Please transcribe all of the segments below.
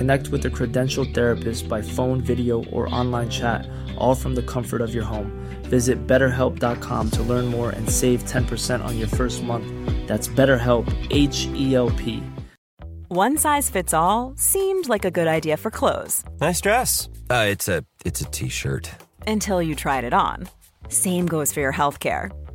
Connect with a credentialed therapist by phone, video, or online chat, all from the comfort of your home. Visit betterhelp.com to learn more and save 10% on your first month. That's BetterHelp, H E L P. One size fits all seemed like a good idea for clothes Nice dress. Uh, it's a it's a t-shirt. until you tried it on. Same goes for your healthcare.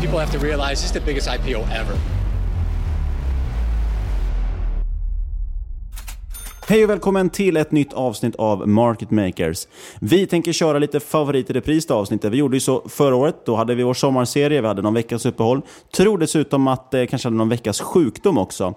People have to realize this is the biggest IPO ever. Hej och välkommen till ett nytt avsnitt av Market Makers. Vi tänker köra lite favorit i repris det avsnittet. Vi gjorde ju så förra året. Då hade vi vår sommarserie, vi hade någon veckas uppehåll. Tror dessutom att det eh, kanske hade någon veckas sjukdom också.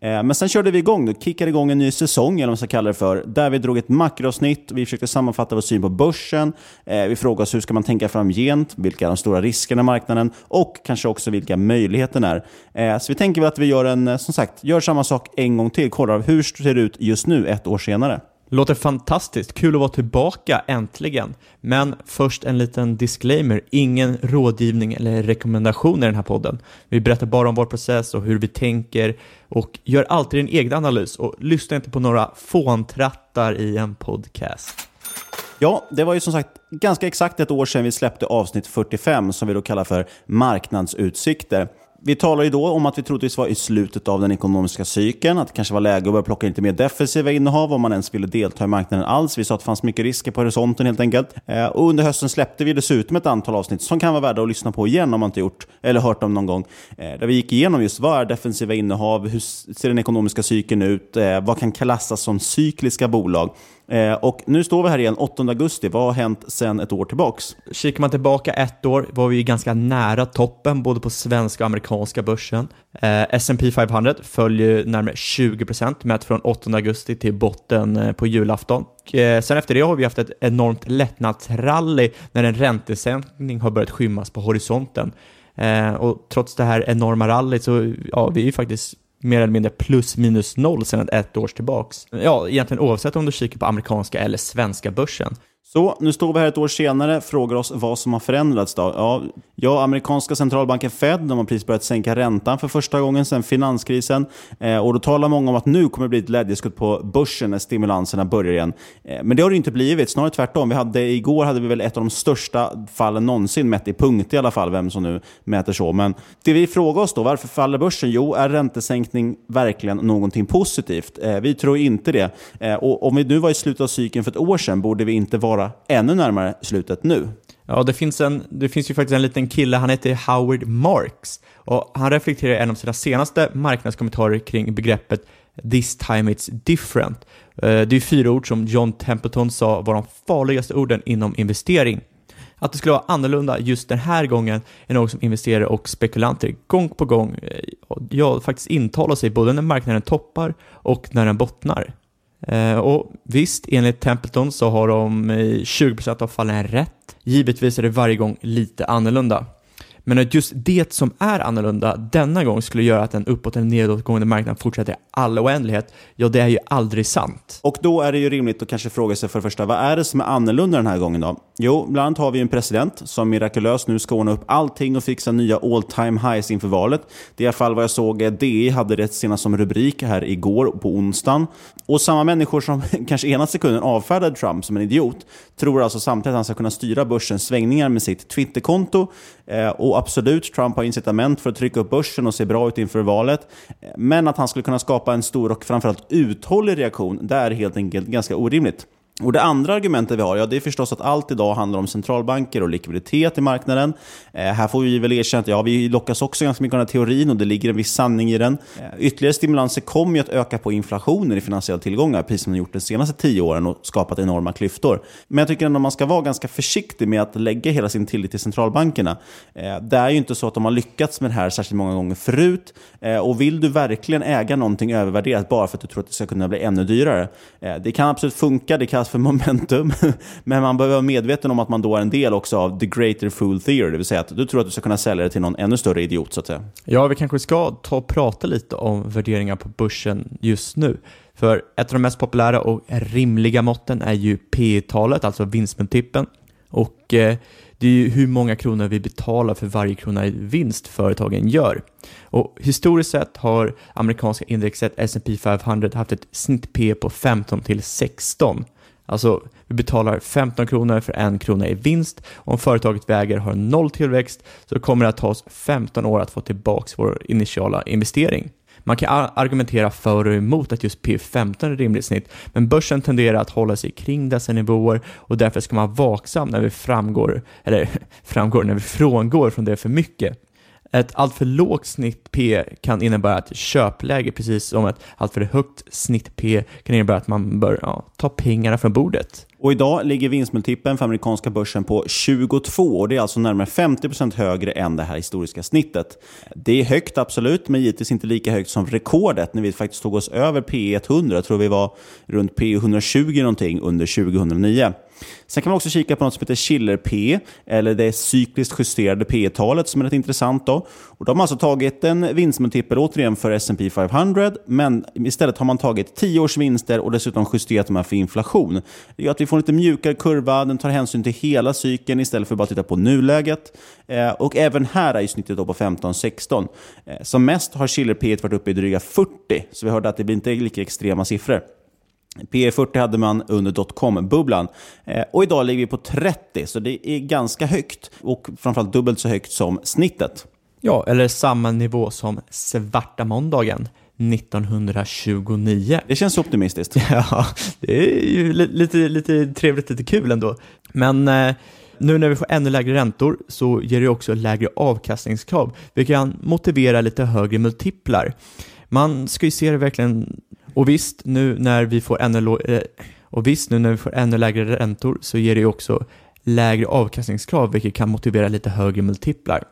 Eh, men sen körde vi igång, då kickade igång en ny säsong, eller vad man ska kalla det för, där vi drog ett makroavsnitt, vi försökte sammanfatta vår syn på börsen, eh, vi frågade oss hur ska man tänka framgent, vilka är de stora riskerna i marknaden och kanske också vilka möjligheterna är. Eh, så vi tänker väl att vi gör en, som sagt, gör samma sak en gång till, kollar hur det ser ut just nu, ett år senare. Låter fantastiskt, kul att vara tillbaka äntligen. Men först en liten disclaimer, ingen rådgivning eller rekommendation i den här podden. Vi berättar bara om vår process och hur vi tänker och gör alltid en egen analys och lyssna inte på några fåntrattar i en podcast. Ja, det var ju som sagt ganska exakt ett år sedan vi släppte avsnitt 45 som vi då kallar för marknadsutsikter. Vi talade ju då om att vi troligtvis var i slutet av den ekonomiska cykeln, att det kanske var läge att börja plocka in lite mer defensiva innehav om man ens ville delta i marknaden alls. Vi sa att det fanns mycket risker på horisonten helt enkelt. Eh, Och under hösten släppte vi dessutom ett antal avsnitt som kan vara värda att lyssna på igen om man inte gjort eller hört dem någon gång. Eh, Där vi gick igenom just vad är defensiva innehav, hur ser den ekonomiska cykeln ut, Eh, vad kan klassas som cykliska bolag. Eh, Och nu står vi här igen 8 augusti. Vad har hänt sedan ett år tillbaks? Kikar man tillbaka ett år var vi ganska nära toppen både på svenska och amerikanska börsen. Eh, S&P 500 följer närmare 20% mätt från 8 augusti till botten eh, på julafton. Och, eh, sen efter det har vi haft ett enormt lättnadsrally när en räntesänkning har börjat skymmas på horisonten. Eh, och trots det här enorma rallyt så ja, vi är ju faktiskt mer eller mindre plus minus noll sedan ett års tillbaks. Ja, egentligen oavsett om du kikar på amerikanska eller svenska börsen. Så, nu står vi här ett år senare frågar oss vad som har förändrats. Då. Ja, ja, amerikanska centralbanken Fed de har precis börjat sänka räntan för första gången sedan finanskrisen. Eh, och Då talar många om att nu kommer det bli ett glädjeskutt på börsen när stimulanserna börjar igen. Eh, men det har det inte blivit, snarare tvärtom. Vi hade, igår hade vi väl ett av de största fallen någonsin, mätt i punkt i alla fall, vem som nu mäter så. Men det vi frågar oss då, varför faller börsen? Jo, är räntesänkning verkligen någonting positivt? Eh, vi tror inte det. Eh, och om vi nu var i slutet av cykeln för ett år sedan, borde vi inte vara ännu närmare slutet nu? Ja, det finns, en, det finns ju faktiskt en liten kille, han heter Howard Marks. Och han reflekterar i en av sina senaste marknadskommentarer kring begreppet “this time it's different”. Eh, det är fyra ord som John Templeton sa var de farligaste orden inom investering. Att det skulle vara annorlunda just den här gången är något som investerare och spekulanter gång på gång eh, ja, faktiskt intalar sig både när marknaden toppar och när den bottnar. Eh, och visst, enligt Templeton så har de i 20% av fallen rätt. Givetvis är det varje gång lite annorlunda. Men att just det som är annorlunda denna gång skulle göra att en uppåt eller nedåtgående marknad fortsätter i all oändlighet, ja det är ju aldrig sant. Och då är det ju rimligt att kanske fråga sig för det första, vad är det som är annorlunda den här gången då? Jo, bland annat har vi en president som mirakulöst nu ska ordna upp allting och fixa nya all time highs inför valet. Det är i alla fall vad jag såg, DI hade det senast som rubrik här igår på onsdagen. Och samma människor som kanske ena sekunden avfärdade Trump som en idiot, tror alltså samtidigt att han ska kunna styra börsens svängningar med sitt Twitterkonto. Eh, och absolut, Trump har incitament för att trycka upp börsen och se bra ut inför valet. Eh, men att han skulle kunna skapa en stor och framförallt uthållig reaktion, det är helt enkelt ganska orimligt. Och Det andra argumentet vi har, ja, det är förstås att allt idag handlar om centralbanker och likviditet i marknaden. Eh, här får vi väl erkänna att ja, vi lockas också ganska mycket av den här teorin och det ligger en viss sanning i den. Eh, ytterligare stimulanser kommer ju att öka på inflationen i finansiella tillgångar, precis som de gjort de senaste tio åren och skapat enorma klyftor. Men jag tycker ändå man ska vara ganska försiktig med att lägga hela sin tillit till centralbankerna. Eh, det är ju inte så att de har lyckats med det här särskilt många gånger förut. Eh, och vill du verkligen äga någonting övervärderat bara för att du tror att det ska kunna bli ännu dyrare? Eh, det kan absolut funka, det kan kallas för momentum. Men man behöver vara medveten om att man då är en del också av the greater fool theory, det vill säga att du tror att du ska kunna sälja det till någon ännu större idiot så att säga. Ja, vi kanske ska ta och prata lite om värderingar på börsen just nu. För ett av de mest populära och rimliga måtten är ju P talet alltså vinstmultipeln. Och eh, det är ju hur många kronor vi betalar för varje krona i vinst företagen gör. Och historiskt sett har amerikanska indexet S&P 500 haft ett snitt P på 15 till 16. Alltså, vi betalar 15 kronor för en krona i vinst. Om företaget väger har noll tillväxt så kommer det att ta oss 15 år att få tillbaka vår initiala investering. Man kan argumentera för och emot att just P15 är rimligt snitt, men börsen tenderar att hålla sig kring dessa nivåer och därför ska man vara vaksam när vi framgår, eller framgår, när vi frångår från det för mycket. Ett alltför lågt snitt P kan innebära ett köpläge, precis som ett alltför högt snitt P kan innebära att man bör ja, ta pengarna från bordet. Och idag ligger vinstmultipeln för amerikanska börsen på 22 och det är alltså närmare 50% högre än det här historiska snittet. Det är högt absolut, men givetvis inte lika högt som rekordet när vi faktiskt tog oss över P100. Jag tror vi var runt P120 någonting under 2009. Sen kan man också kika på något som heter Schiller P, eller det cykliskt justerade P talet som är rätt intressant. Då. Och de har alltså tagit en vinstmultipel återigen för S&P 500, men istället har man tagit 10 års vinster och dessutom justerat dem här för inflation. Det gör att vi får en lite mjukare kurva, den tar hänsyn till hela cykeln istället för att bara titta på nuläget. Eh, och även här är snittet då på 15-16. Eh, som mest har Schiller P varit uppe i dryga 40, så vi hörde att det blir inte lika extrema siffror. P 40 hade man under dotcom-bubblan. Eh, och idag ligger vi på 30, så det är ganska högt. Och framförallt dubbelt så högt som snittet. Ja, eller samma nivå som svarta måndagen 1929. Det känns optimistiskt. Ja, det är ju lite, lite trevligt, lite kul ändå. Men eh, nu när vi får ännu lägre räntor så ger det också lägre avkastningskrav, vilket kan motivera lite högre multiplar. Man ska ju se det verkligen och visst, nu när vi får ännu, eh, och visst, nu när vi får ännu lägre räntor så ger det ju också lägre avkastningskrav vilket kan motivera lite högre multiplar.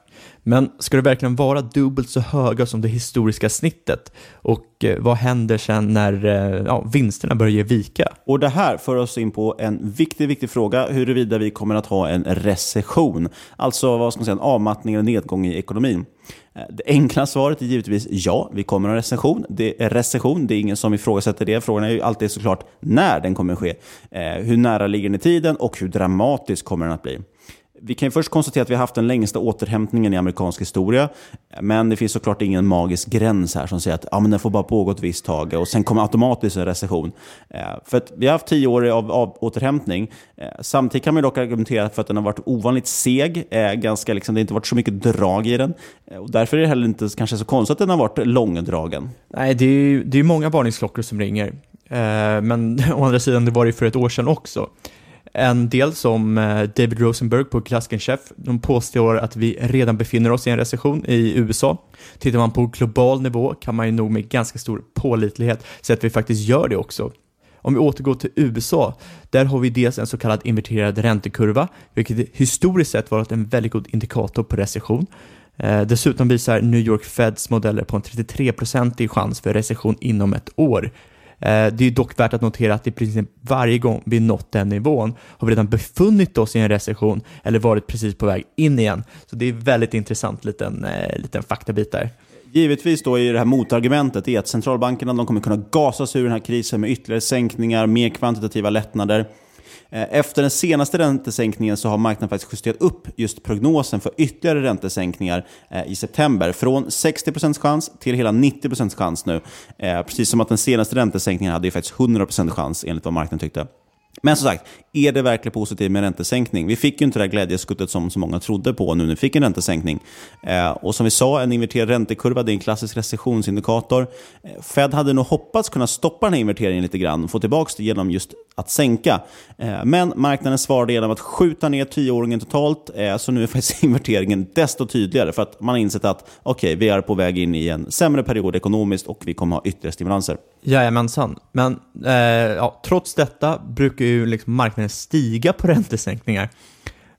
Men ska det verkligen vara dubbelt så höga som det historiska snittet? Och eh, vad händer sen när eh, ja, vinsterna börjar ge vika? Och det här för oss in på en viktig, viktig fråga huruvida vi kommer att ha en recession. Alltså vad ska man säga, en avmattning eller nedgång i ekonomin. Eh, det enkla svaret är givetvis ja, vi kommer att ha recession. Det är recession, det är ingen som ifrågasätter det. Frågan är ju alltid såklart när den kommer att ske. Eh, hur nära ligger den i tiden och hur dramatisk kommer den att bli? Vi kan först konstatera att vi har haft den längsta återhämtningen i amerikansk historia. Men det finns såklart ingen magisk gräns här som säger att ja, men den får bara pågå ett visst tag och sen kommer automatiskt en recession. Eh, för att vi har haft tio år av, av återhämtning. Eh, samtidigt kan man dock argumentera för att den har varit ovanligt seg. Eh, ganska, liksom, det har inte varit så mycket drag i den. Eh, och därför är det heller inte kanske så konstigt att den har varit långdragen. Nej, det är, det är många varningsklockor som ringer. Eh, men å andra sidan, det var det för ett år sedan också. En del som eh, David Rosenberg på Klaskenchef, de påstår att vi redan befinner oss i en recession i USA. Tittar man på global nivå kan man ju nog med ganska stor pålitlighet säga att vi faktiskt gör det också. Om vi återgår till USA, där har vi dels en så kallad inverterad räntekurva, vilket historiskt sett varit en väldigt god indikator på recession. Eh, dessutom visar New York Feds modeller på en 33% chans för recession inom ett år. Eh, det är dock värt att notera att i princip varje gång vi nått den nivån har vi redan befunnit oss i en recession eller varit precis på väg in igen. Så det är väldigt intressant liten, eh, liten faktabit där. Givetvis då är det här motargumentet är att centralbankerna de kommer kunna gasa sig ur den här krisen med ytterligare sänkningar, mer kvantitativa lättnader. Eh, efter den senaste räntesänkningen så har marknaden faktiskt justerat upp just prognosen för ytterligare räntesänkningar eh, i september. Från 60% chans till hela 90% chans nu. Eh, precis som att den senaste räntesänkningen hade ju faktiskt 100% chans enligt vad marknaden tyckte. Men som sagt, är det verkligen positivt med räntesänkning? Vi fick ju inte det här glädjeskuttet som så många trodde på nu när vi fick en räntesänkning. Eh, och som vi sa, en inverterad räntekurva det är en klassisk recessionsindikator. Eh, Fed hade nog hoppats kunna stoppa den här inverteringen lite grann och få tillbaka det genom just att sänka. Eh, men marknaden svarade genom att skjuta ner tioåringen totalt, eh, så nu är faktiskt inverteringen desto tydligare för att man har insett att okej, okay, vi är på väg in i en sämre period ekonomiskt och vi kommer ha ytterligare stimulanser. Jajamensan, men eh, ja, trots detta brukar ju liksom marknaden stiga på räntesänkningar.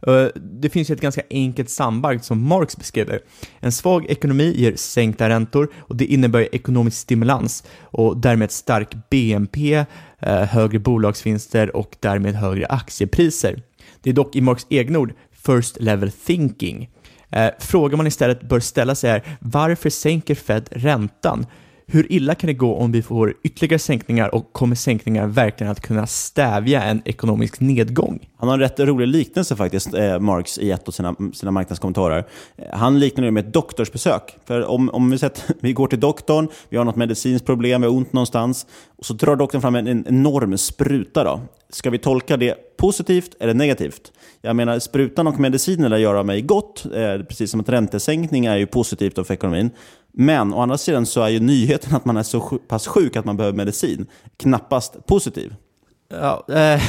Eh, det finns ju ett ganska enkelt samband som Marx beskriver. En svag ekonomi ger sänkta räntor och det innebär ekonomisk stimulans och därmed stark BNP, eh, högre bolagsvinster och därmed högre aktiepriser. Det är dock i Marx egna ord first level thinking. Eh, Frågan man istället bör ställa sig är varför sänker Fed räntan? Hur illa kan det gå om vi får ytterligare sänkningar och kommer sänkningar verkligen att kunna stävja en ekonomisk nedgång? Han har en rätt rolig liknelse faktiskt, eh, Marx, i ett av sina, sina marknadskommentarer. Han liknar det med ett doktorsbesök. För om, om vi, sett, vi går till doktorn, vi har något medicinskt problem, vi har ont någonstans, och så drar doktorn fram en, en enorm spruta. Då. Ska vi tolka det positivt eller negativt? Jag menar, sprutan och medicinerna gör mig gott, eh, precis som att räntesänkning är ju positivt för ekonomin. Men å andra sidan så är ju nyheten att man är så pass sjuk att man behöver medicin knappast positiv. Ja, eh,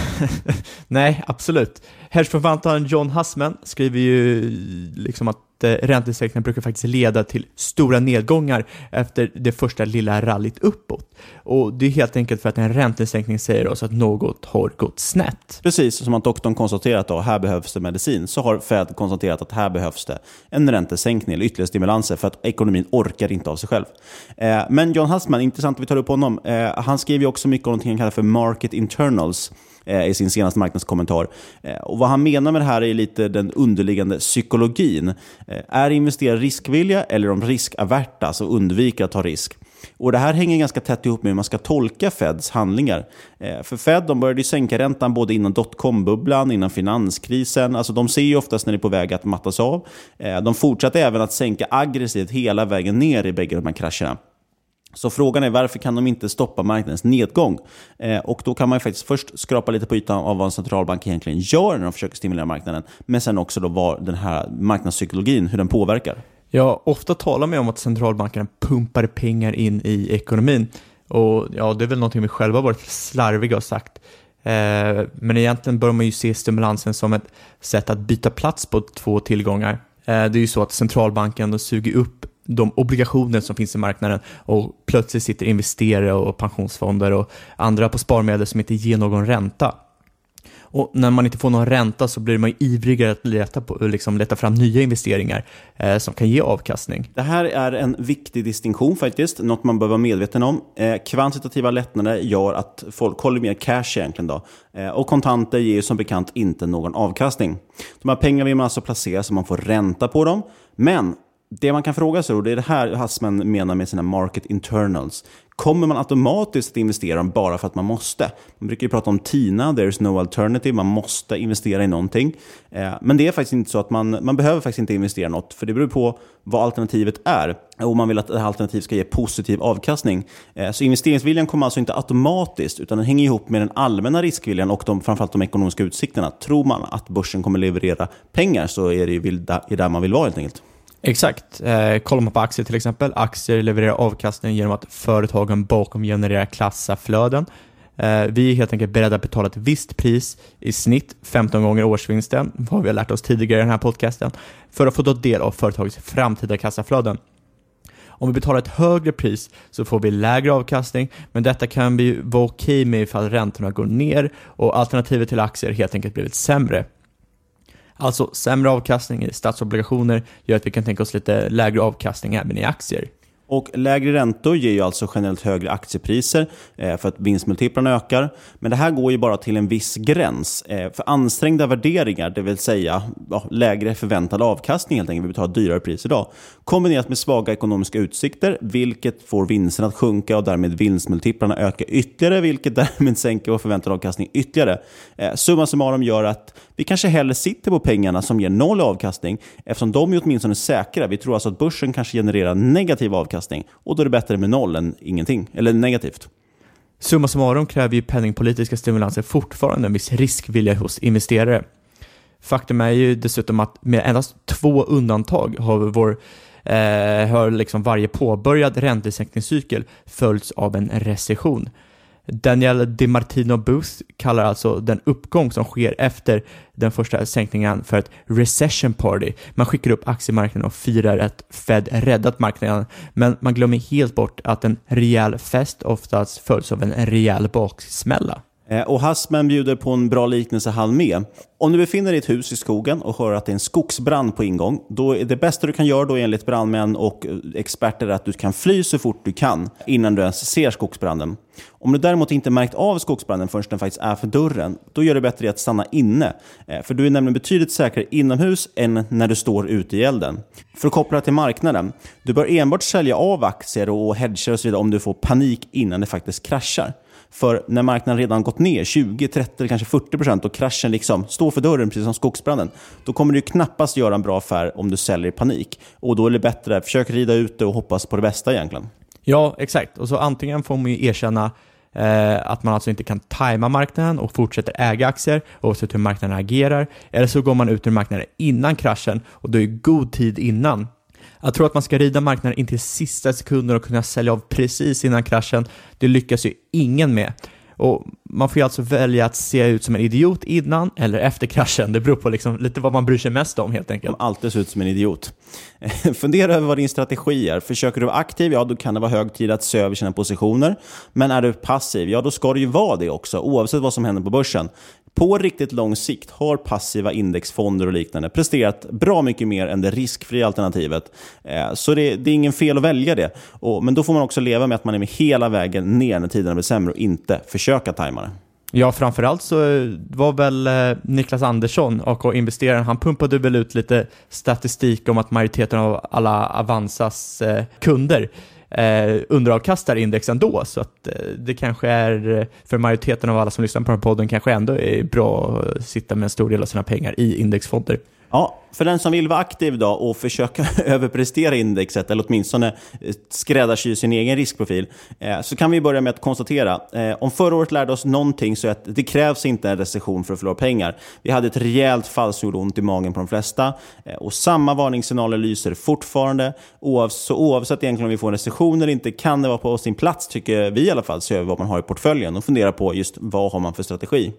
nej, absolut. Hedgeförvaltaren John Hassman skriver ju liksom att eh, räntesänkningar brukar faktiskt leda till stora nedgångar efter det första lilla rallyt uppåt. Och det är helt enkelt för att en räntesänkning säger oss att något har gått snett. Precis som att doktorn konstaterat att här behövs det medicin, så har Fed konstaterat att här behövs det en räntesänkning eller ytterligare stimulanser för att ekonomin orkar inte av sig själv. Eh, men John Hassman, intressant att vi tar upp honom. Eh, han skriver ju också mycket om något han kallar för market internals Eh, i sin senaste marknadskommentar. Eh, och vad han menar med det här är lite den underliggande psykologin. Eh, är investerare riskvilliga eller de riskaverta, alltså undviker att ta risk? Och Det här hänger ganska tätt ihop med hur man ska tolka Feds handlingar. För Fed de började sänka räntan både innan dotcom-bubblan, innan finanskrisen. Alltså de ser ju oftast när det är på väg att mattas av. De fortsatte även att sänka aggressivt hela vägen ner i bägge de här krascherna. Så frågan är varför kan de inte stoppa marknadens nedgång? Eh, och Då kan man faktiskt först skrapa lite på ytan av vad en centralbank egentligen gör när de försöker stimulera marknaden. Men sen också då vad den här marknadspsykologin, hur den påverkar. Ja, ofta talar man om att centralbankerna pumpar pengar in i ekonomin. Och ja, det är väl någonting vi själva varit slarviga och sagt. Eh, men egentligen bör man ju se stimulansen som ett sätt att byta plats på två tillgångar. Eh, det är ju så att centralbanken suger upp de obligationer som finns i marknaden och plötsligt sitter investerare och pensionsfonder och andra på sparmedel som inte ger någon ränta. Och när man inte får någon ränta så blir man ivrigare att leta, på, liksom leta fram nya investeringar eh, som kan ge avkastning. Det här är en viktig distinktion faktiskt, något man bör vara medveten om. Eh, kvantitativa lättnader gör att folk håller mer cash egentligen. Då. Eh, och kontanter ger som bekant inte någon avkastning. De här pengarna vill man alltså placera så man får ränta på dem. Men det man kan fråga sig, och det är det här Hassman menar med sina market internals. Kommer man automatiskt att investera bara för att man måste? Man brukar ju prata om TINA, there's no alternative, man måste investera i någonting. Eh, men det är faktiskt inte så att man, man behöver faktiskt inte investera något, för det beror på vad alternativet är. Om man vill att det här alternativet ska ge positiv avkastning. Eh, så investeringsviljan kommer alltså inte automatiskt, utan den hänger ihop med den allmänna riskviljan och de, framförallt de ekonomiska utsikterna. Tror man att börsen kommer leverera pengar så är det ju där man vill vara helt enkelt. Exakt. Eh, kollar man på aktier till exempel, aktier levererar avkastning genom att företagen bakom genererar kassaflöden. Eh, vi är helt enkelt beredda att betala ett visst pris, i snitt 15 gånger årsvinsten, vad vi har lärt oss tidigare i den här podcasten, för att få ta del av företagets framtida kassaflöden. Om vi betalar ett högre pris så får vi lägre avkastning, men detta kan vi vara okej med ifall räntorna går ner och alternativet till aktier helt enkelt blivit sämre. Alltså sämre avkastning i statsobligationer gör att vi kan tänka oss lite lägre avkastning även i aktier. Och lägre räntor ger ju alltså generellt högre aktiepriser eh, för att vinstmultiplarna ökar. Men det här går ju bara till en viss gräns. Eh, för ansträngda värderingar, det vill säga ja, lägre förväntad avkastning helt enkelt, vi betalar dyrare pris idag, kombinerat med svaga ekonomiska utsikter, vilket får vinsten att sjunka och därmed vinstmultiplarna öka ytterligare, vilket därmed sänker vår förväntade avkastning ytterligare. Eh, summa summarum gör att vi kanske hellre sitter på pengarna som ger noll avkastning, eftersom de är åtminstone säkra. Vi tror alltså att börsen kanske genererar negativ avkastning och då är det bättre med noll än ingenting, eller negativt. Summa summarum kräver ju penningpolitiska stimulanser fortfarande en viss riskvilja hos investerare. Faktum är ju dessutom att med endast två undantag har vår eh, har liksom varje påbörjad räntesänkningscykel följts av en recession. Daniel DiMartino Booth kallar alltså den uppgång som sker efter den första sänkningen för ett recession party. Man skickar upp aktiemarknaden och firar att Fed räddat marknaden, men man glömmer helt bort att en rejäl fest oftast följs av en rejäl baksmälla. Eh, och Hassman bjuder på en bra liknelse han med. Om du befinner dig i ett hus i skogen och hör att det är en skogsbrand på ingång, då är det bästa du kan göra då enligt brandmän och eh, experter att du kan fly så fort du kan innan du ens ser skogsbranden. Om du däremot inte märkt av skogsbranden förrän den faktiskt är för dörren, då gör det bättre att stanna inne. Eh, för du är nämligen betydligt säkrare inomhus än när du står ute i elden. För att koppla till marknaden, du bör enbart sälja av aktier och hedger och så vidare om du får panik innan det faktiskt kraschar. För när marknaden redan gått ner 20, 30 eller kanske 40 procent och kraschen liksom står för dörren, precis som skogsbranden, då kommer du knappast göra en bra affär om du säljer i panik. Och då är det bättre, försök rida ut det och hoppas på det bästa egentligen. Ja, exakt. Och så antingen får man ju erkänna eh, att man alltså inte kan tajma marknaden och fortsätter äga aktier oavsett hur marknaden agerar. Eller så går man ut ur marknaden innan kraschen och då är god tid innan jag tror att man ska rida marknaden in till sista sekunder och kunna sälja av precis innan kraschen. Det lyckas ju ingen med. Och Man får ju alltså välja att se ut som en idiot innan eller efter kraschen. Det beror på liksom lite vad man bryr sig mest om helt enkelt. Man alltid se ut som en idiot. Fundera över vad din strategi är. Försöker du vara aktiv, ja då kan det vara hög tid att se över sina positioner. Men är du passiv, ja då ska du ju vara det också, oavsett vad som händer på börsen. På riktigt lång sikt har passiva indexfonder och liknande presterat bra mycket mer än det riskfria alternativet. Eh, så det, det är ingen fel att välja det. men då får man också leva med att man är med hela vägen ner när tiderna blir sämre och inte försöka tajma det. Ja, framförallt så eh, var väl eh, Niklas Andersson, AK-investeraren, han pumpade väl ut lite statistik om att majoriteten av alla Avanzas kunder eh, underavkastar index ändå, så att eh, det kanske är, för majoriteten av alla som lyssnar på den här podden, kanske ändå är bra att sitta med en stor del av sina pengar i indexfonder. Ja, för den som vill vara aktiv då och försöka överprestera indexet, eller åtminstone eh, skräddarsy sin egen riskprofil, eh, så kan vi börja med att konstatera, eh, om förra året lärde oss någonting så är att det krävs inte en recession för att förlora pengar. Vi hade ett rejält fall som gjorde ont i magen på de flesta och samma varningssignaler lyser fortfarande. Så oavsett egentligen om vi får en recession eller inte kan det vara på sin plats, tycker vi i alla fall, se över vad man har i portföljen och fundera på just vad har man för strategi.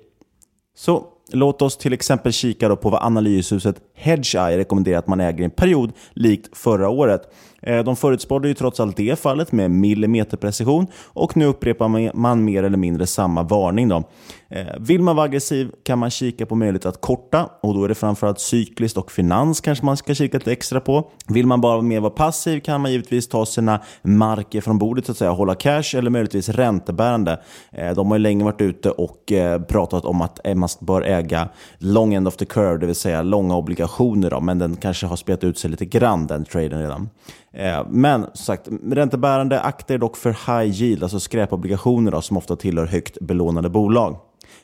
Så låt oss till exempel kika på vad analyshuset Hedgeye rekommenderar att man äger i en period likt förra året. Eh, de förutspådde ju trots allt det fallet med millimeterprecision och nu upprepar man mer eller mindre samma varning. Då. Eh, vill man vara aggressiv kan man kika på möjlighet att korta och då är det framförallt cykliskt och finans kanske man ska kika lite extra på. Vill man bara mer vara passiv kan man givetvis ta sina marker från bordet så att säga, hålla cash eller möjligtvis räntebärande. Eh, de har ju länge varit ute och pratat om att man bör äga long end of the curve, det vill säga långa obligationer. Då, men den kanske har spelat ut sig lite grann den traden redan. Eh, men som sagt, räntebärande akter dock för high yield, alltså skräpobligationer då, som ofta tillhör högt belånade bolag.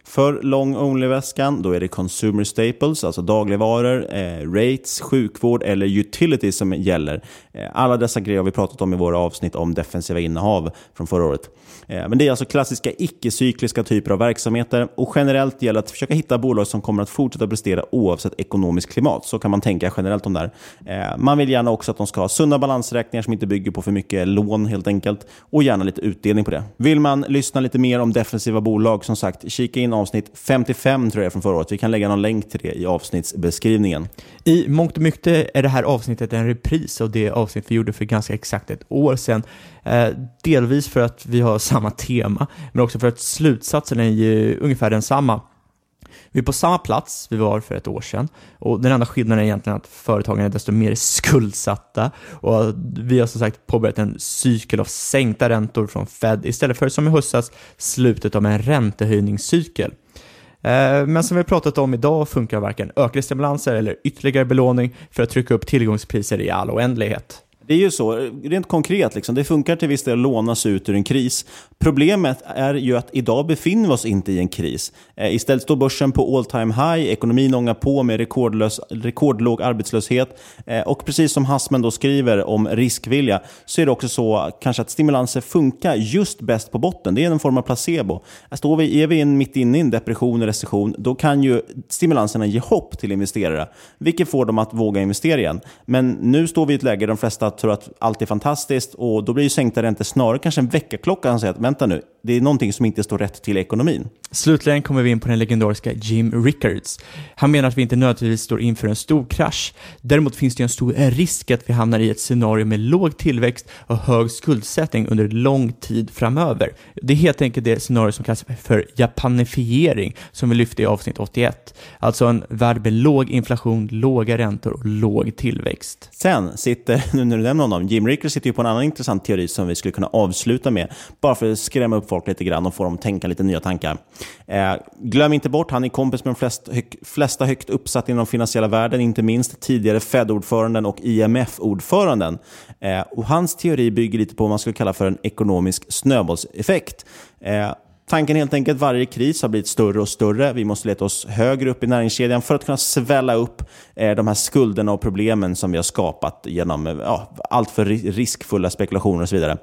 För long only-väskan då är det consumer staples, alltså dagligvaror, eh, rates, sjukvård eller utilities som gäller. Eh, alla dessa grejer har vi pratat om i våra avsnitt om defensiva innehav från förra året. Eh, men det är alltså klassiska icke-cykliska typer av verksamheter och generellt gäller att försöka hitta bolag som kommer att fortsätta prestera oavsett ekonomiskt klimat. Så kan man tänka generellt om det här. Eh, man vill gärna också att de ska ha sunda balansräkningar som inte bygger på för mycket lån helt enkelt och gärna lite utdelning på det. Vill man lyssna lite mer om defensiva bolag, som sagt, kika in avsnitt 55 tror jag från förra året. Vi kan lägga någon länk till det i avsnittsbeskrivningen. I mångt och mycket är det här avsnittet en repris av det avsnitt vi gjorde för ganska exakt ett år sedan. Eh, delvis för att vi har samma tema, men också för att slutsatsen är ju ungefär densamma. Vi är på samma plats vi var för ett år sedan och den enda skillnaden är egentligen att företagen är desto mer skuldsatta och vi har som sagt påbörjat en cykel av sänkta räntor från Fed istället för som i höstas slutet av en räntehöjningscykel. Eh, men som vi har pratat om idag funkar varken ökade stimulanser eller ytterligare belåning för att trycka upp tillgångspriser i all oändlighet. Det är ju så, rent konkret, liksom, det funkar till viss del att låna sig ut ur en kris. Problemet är ju att idag befinner vi oss inte i en kris. Eh, istället står börsen på all time high, ekonomin ångar på med rekordlös, rekordlåg arbetslöshet. Eh, och precis som Hassman då skriver om riskvilja, så är det också så kanske att stimulanser funkar just bäst på botten. Det är en form av placebo. Står vi, är vi mitt inne i en depression och recession, då kan ju stimulanserna ge hopp till investerare, vilket får dem att våga investera igen. Men nu står vi i ett läge där de flesta tror att allt är fantastiskt och då blir ju sänkta räntor snarare kanske en väckarklocka vänta nu, det är någonting som inte står rätt till ekonomin. Slutligen kommer vi in på den legendariska Jim Rickards. Han menar att vi inte nödvändigtvis står inför en stor krasch. Däremot finns det en stor risk att vi hamnar i ett scenario med låg tillväxt och hög skuldsättning under lång tid framöver. Det är helt enkelt det scenario som kallas för japanifiering, som vi lyfte i avsnitt 81. Alltså en värld med låg inflation, låga räntor och låg tillväxt. Sen sitter, nu när du nämner honom, Jim Rickards sitter ju på en annan intressant teori som vi skulle kunna avsluta med, bara för att skrämma upp folk lite grann och få dem att tänka lite nya tankar. Eh, glöm inte bort, han är kompis med de flest, hög, flesta högt uppsatta inom finansiella världen, inte minst tidigare Fed-ordföranden och IMF-ordföranden. Eh, och hans teori bygger lite på vad man skulle kalla för en ekonomisk snöbollseffekt. Eh, Tanken är helt enkelt att varje kris har blivit större och större. Vi måste leta oss högre upp i näringskedjan för att kunna svälla upp eh, de här skulderna och problemen som vi har skapat genom eh, ja, allt för riskfulla spekulationer och så vidare.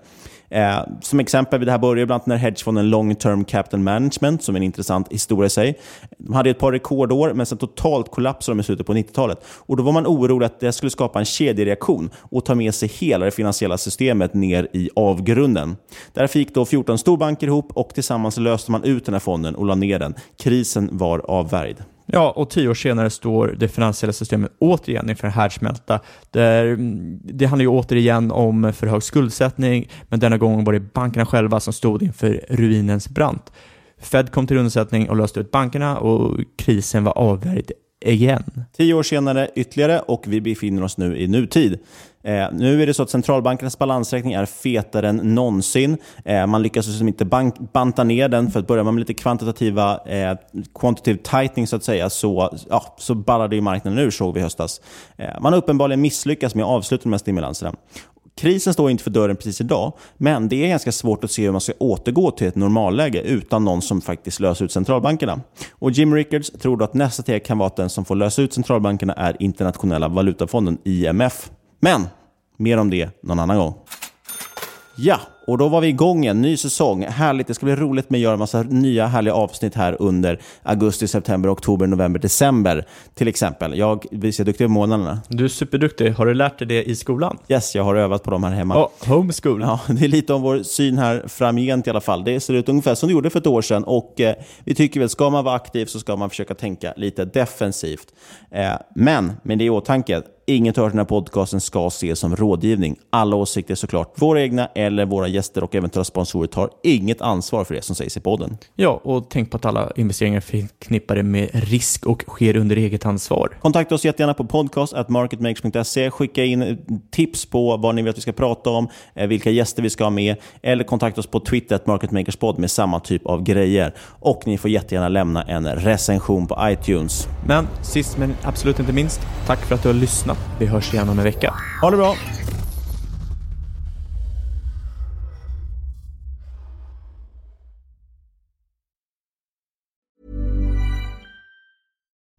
Eh, som exempel, det här började bland annat när hedgefonden Long Term Capital Management, som är en intressant historia i sig, de hade ett par rekordår, men sen totalt kollapsade de i slutet på 90-talet. Och Då var man orolig att det skulle skapa en kedjereaktion och ta med sig hela det finansiella systemet ner i avgrunden. Därför gick då 14 storbanker ihop och tillsammans löste man ut den här fonden och la ner den. Krisen var avvärjd. Ja, och tio år senare står det finansiella systemet återigen inför en härdsmälta. Där, mm, det handlar ju återigen om för hög skuldsättning, men denna gång var det bankerna själva som stod inför ruinens brant. Fed kom till undsättning och löste ut bankerna och krisen var avvärjd igen. Tio år senare ytterligare och vi befinner oss nu i nutid. Eh, nu är det så att centralbankernas balansräkning är fetare än någonsin. Eh, man lyckas liksom inte bank, banta ner den. För att börja med lite kvantitativa eh, quantitative tightening så att säga, så, ja, så ballade ju marknaden ur såg vi i höstas. Eh, man har uppenbarligen misslyckats med att avsluta de här stimulanserna. Krisen står inte för dörren precis idag, men det är ganska svårt att se hur man ska återgå till ett normalläge utan någon som faktiskt löser ut centralbankerna. Och Jim Rickards tror då att nästa steg kan vara att den som får lösa ut centralbankerna är internationella valutafonden IMF. Men mer om det någon annan gång. Ja, och då var vi igång igen. Ny säsong. Härligt. Det ska bli roligt med att göra en massa nya härliga avsnitt här under augusti, september, oktober, november, december. Till exempel. Jag visar duktig på månaderna. Du är superduktig. Har du lärt dig det i skolan? Yes, jag har övat på dem här hemma. Oh, homeschool. Ja, det är lite om vår syn här framgent i alla fall. Det ser ut ungefär som det gjorde för ett år sedan. Och eh, vi tycker väl, ska man vara aktiv så ska man försöka tänka lite defensivt. Eh, men med det i åtanke, Inget i den här podcasten ska ses som rådgivning. Alla åsikter såklart våra egna eller våra gäster och eventuella sponsorer tar inget ansvar för det som sägs i podden. Ja, och tänk på att alla investeringar är förknippade med risk och sker under eget ansvar. Kontakta oss jättegärna på podcast.marketmakers.se. Skicka in tips på vad ni vill att vi ska prata om, eh, vilka gäster vi ska ha med eller kontakta oss på Twitter, marketmakerspod med samma typ av grejer. Och ni får jättegärna lämna en recension på iTunes. Men sist men absolut inte minst, tack för att du har lyssnat. Vi hörs igen om en vecka. Ha det bra!